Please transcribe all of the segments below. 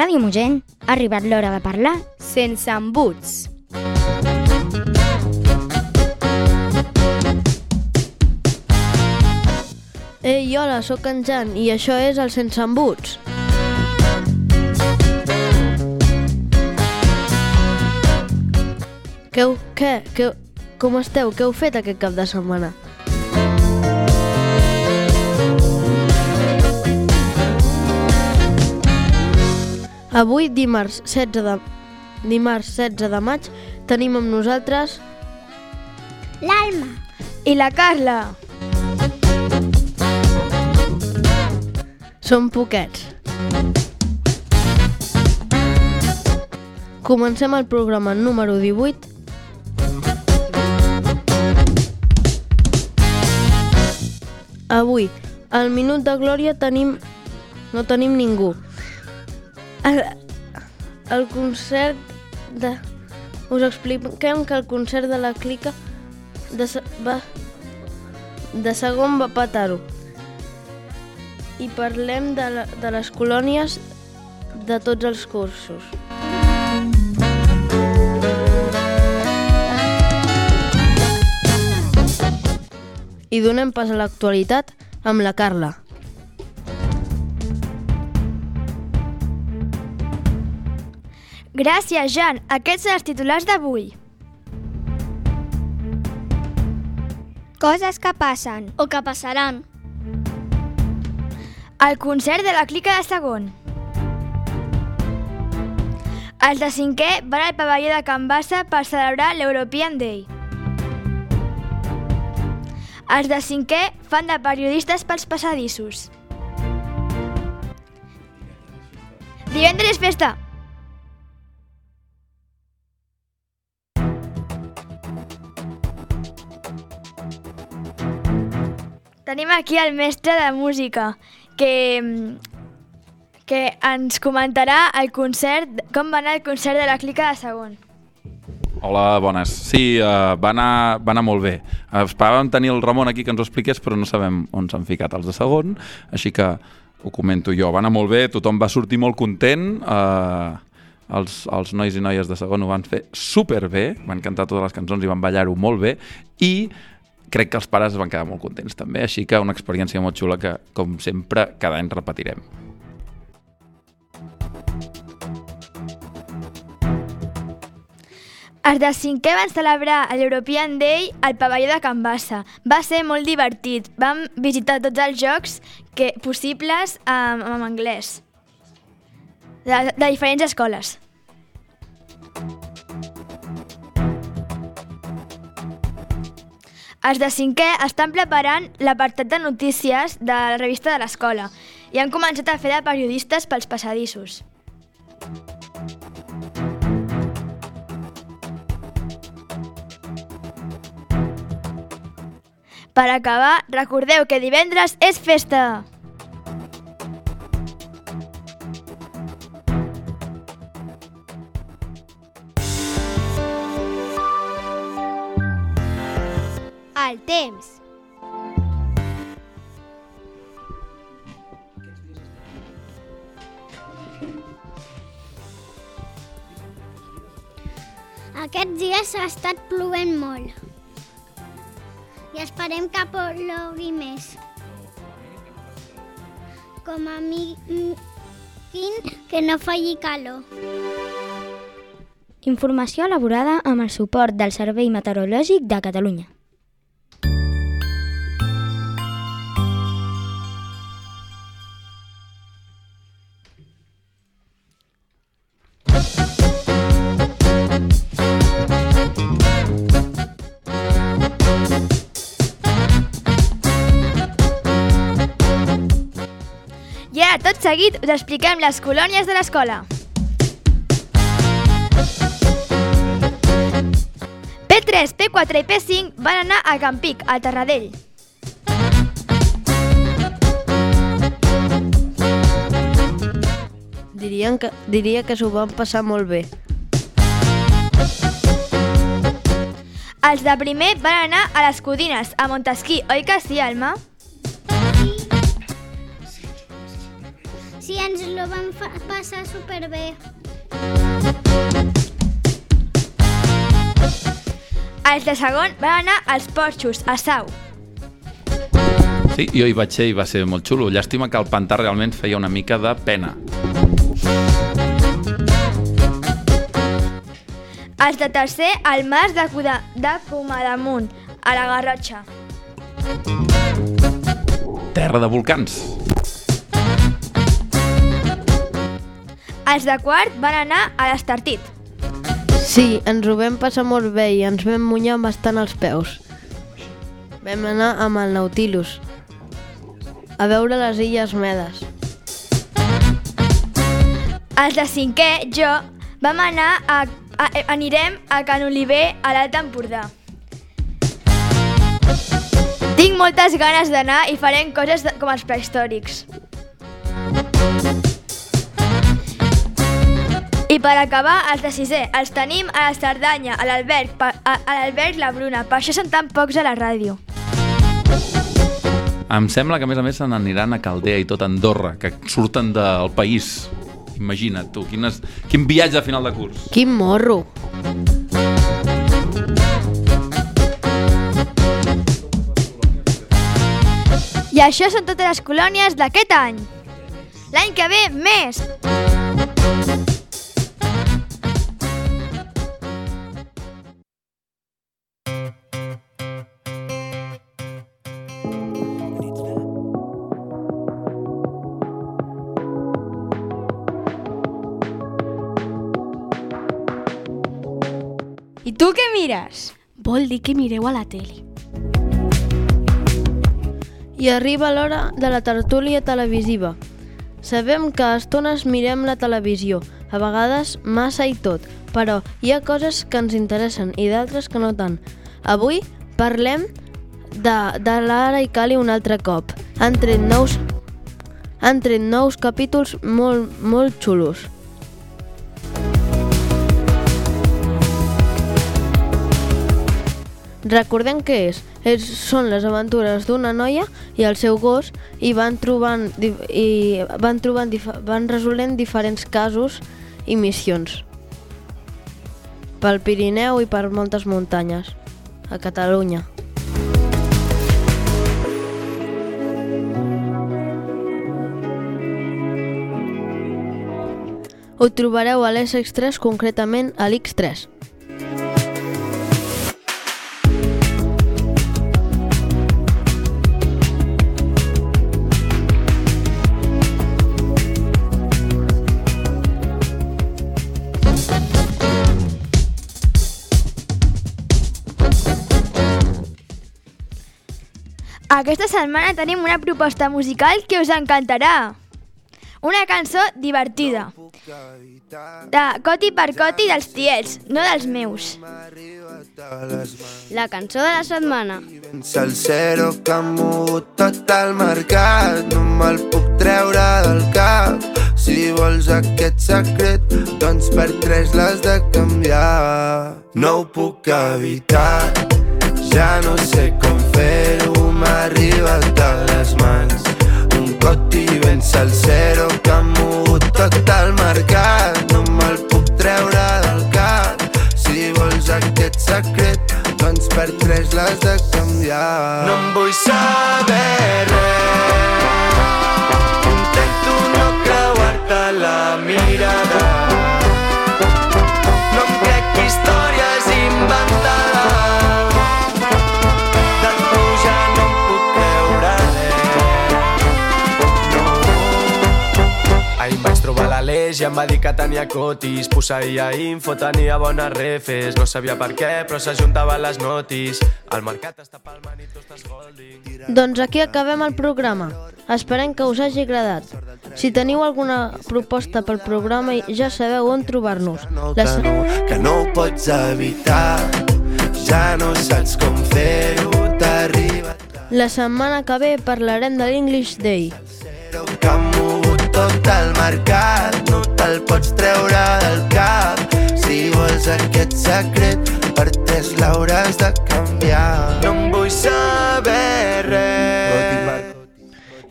Ràdio Mogent ha arribat l'hora de parlar sense embuts. Ei, hola, sóc en Jan i això és el Sense Embuts. Què, què, què, com esteu? Què heu fet aquest cap de setmana? Avui, dimarts 16 de, dimarts 16 de maig, tenim amb nosaltres L'Alma. I la Carla. Som poquets. Comencem el programa número 18. Avui, al Minut de Glòria tenim... no tenim ningú. El, el concert de... Us expliquem que el concert de la clica de, va, de segon va petar-ho i parlem de, la, de les colònies de tots els cursos. I donem pas a l'actualitat amb la Carla. Gràcies, Jan. Aquests són els titulars d'avui. Coses que passen. O que passaran. El concert de la clica de segon. Els de cinquè van al pavelló de Can Bassa per celebrar l'European Day. Els de cinquè fan de periodistes pels passadissos. Divendres festa. Tenim aquí el mestre de música que, que ens comentarà el concert, com va anar el concert de la clica de segon. Hola, bones. Sí, uh, va, anar, va anar molt bé. Esperàvem tenir el Ramon aquí que ens ho expliqués, però no sabem on s'han ficat els de segon, així que ho comento jo. Va anar molt bé, tothom va sortir molt content, uh, els, els nois i noies de segon ho van fer superbé, van cantar totes les cançons i van ballar-ho molt bé, i crec que els pares es van quedar molt contents també, així que una experiència molt xula que, com sempre, cada any repetirem. Els de cinquè van celebrar l'European Day al pavelló de Can Bassa. Va ser molt divertit. Vam visitar tots els jocs que, possibles um, en anglès, de, de diferents escoles. Els de cinquè estan preparant l'apartat de notícies de la revista de l'escola i han començat a fer de periodistes pels passadissos. Per acabar, recordeu que divendres és festa! El temps. Aquests dies ha estat plovent molt. I esperem que plogui més. Com a mínim que no falli calor. Informació elaborada amb el suport del Servei Meteorològic de Catalunya. Tot seguit, us expliquem les colònies de l'escola. P3, P4 i P5 van anar a Campic, al Terradell. Dirien que, diria que s'ho van passar molt bé. Els de primer van anar a les Codines, a Montesquí, oi que sí, Alma? Sí, ens lo vam passar superbé. Els de segon van anar als porxos, a Sau. Sí, jo hi vaig ser i va ser molt xulo. Llàstima que el pantà realment feia una mica de pena. Els de tercer, al mas de, Cuda, de Comadamunt, a la Garrotxa. Terra de volcans. Els de quart van anar a l'Estartit. Sí, ens ho vam passar molt bé i ens vam munyar bastant els peus. Vam anar amb el Nautilus a veure les Illes Medes. Els de cinquè, jo, vam anar a, a, anirem a Can Oliver, a l'Alt Empordà. Tinc moltes ganes d'anar i farem coses de, com els prehistòrics. I per acabar, els de sisè, els tenim a la Cerdanya, a l'Alberg, a, a l'Alberg La Bruna. Per això són tan pocs a la ràdio. Em sembla que, a més a més, se n'aniran a Caldea i tot Andorra, que surten del país. Imagina't, tu, quines, quin viatge a final de curs. Quin morro! I això són totes les colònies d'aquest any. L'any que ve, més! Tu què mires? Vol dir que mireu a la tele. I arriba l'hora de la tertúlia televisiva. Sabem que a estones mirem la televisió, a vegades massa i tot, però hi ha coses que ens interessen i d'altres que no tant. Avui parlem de, de l'Ara i Cali un altre cop. Han tret nous, han tret nous capítols molt, molt xulos. Recordem què és. és. Són les aventures d'una noia i el seu gos i van trobant, i van, trobant van resolent diferents casos i missions pel Pirineu i per moltes muntanyes a Catalunya. Ho trobareu a l'Essex3, concretament a l'X3. Aquesta setmana tenim una proposta musical que us encantarà. Una cançó divertida. De Coti per Coti dels tiets, no dels meus. La cançó de la setmana. Salsero que ha mogut tot el mercat No me'l puc treure del cap Si vols aquest secret Doncs per tres l'has de canviar No ho puc evitar Ja no sé com fer-ho M'ha arribat de les mans Un coti ben salsero Que ha mogut tot el mercat No me'l puc treure del cap si vols aquest secret, doncs per tres l'has de canviar. No em vull saber res. l'Aleix i em va dir que tenia cotis Posseïa info, tenia bones refes No sabia per què, però s'ajuntaven les notis El mercat està palmant i tu estàs holding Doncs aquí acabem el programa. Esperem que us hagi agradat. Si teniu alguna proposta pel programa ja sabeu on trobar-nos. no, que no ho pots evitar Ja no saps com fer-ho T'arriba La setmana que ve parlarem de l'English Day. El mercat No te'l pots treure del cap. Si vols aquest secret Per tres l'hauràs de canviar. No em vull saber res.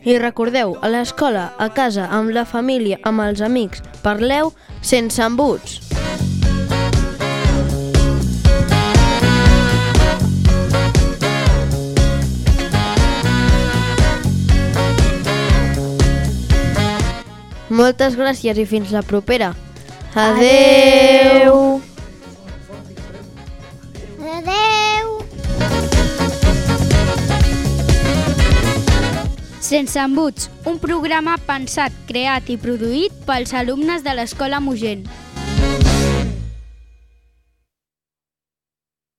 I recordeu, a l'escola, a casa, amb la família, amb els amics, parleu sense embuts. Moltes gràcies i fins la propera. Adeu! Adeu! Sense embuts, un programa pensat, creat i produït pels alumnes de l'Escola Mogent.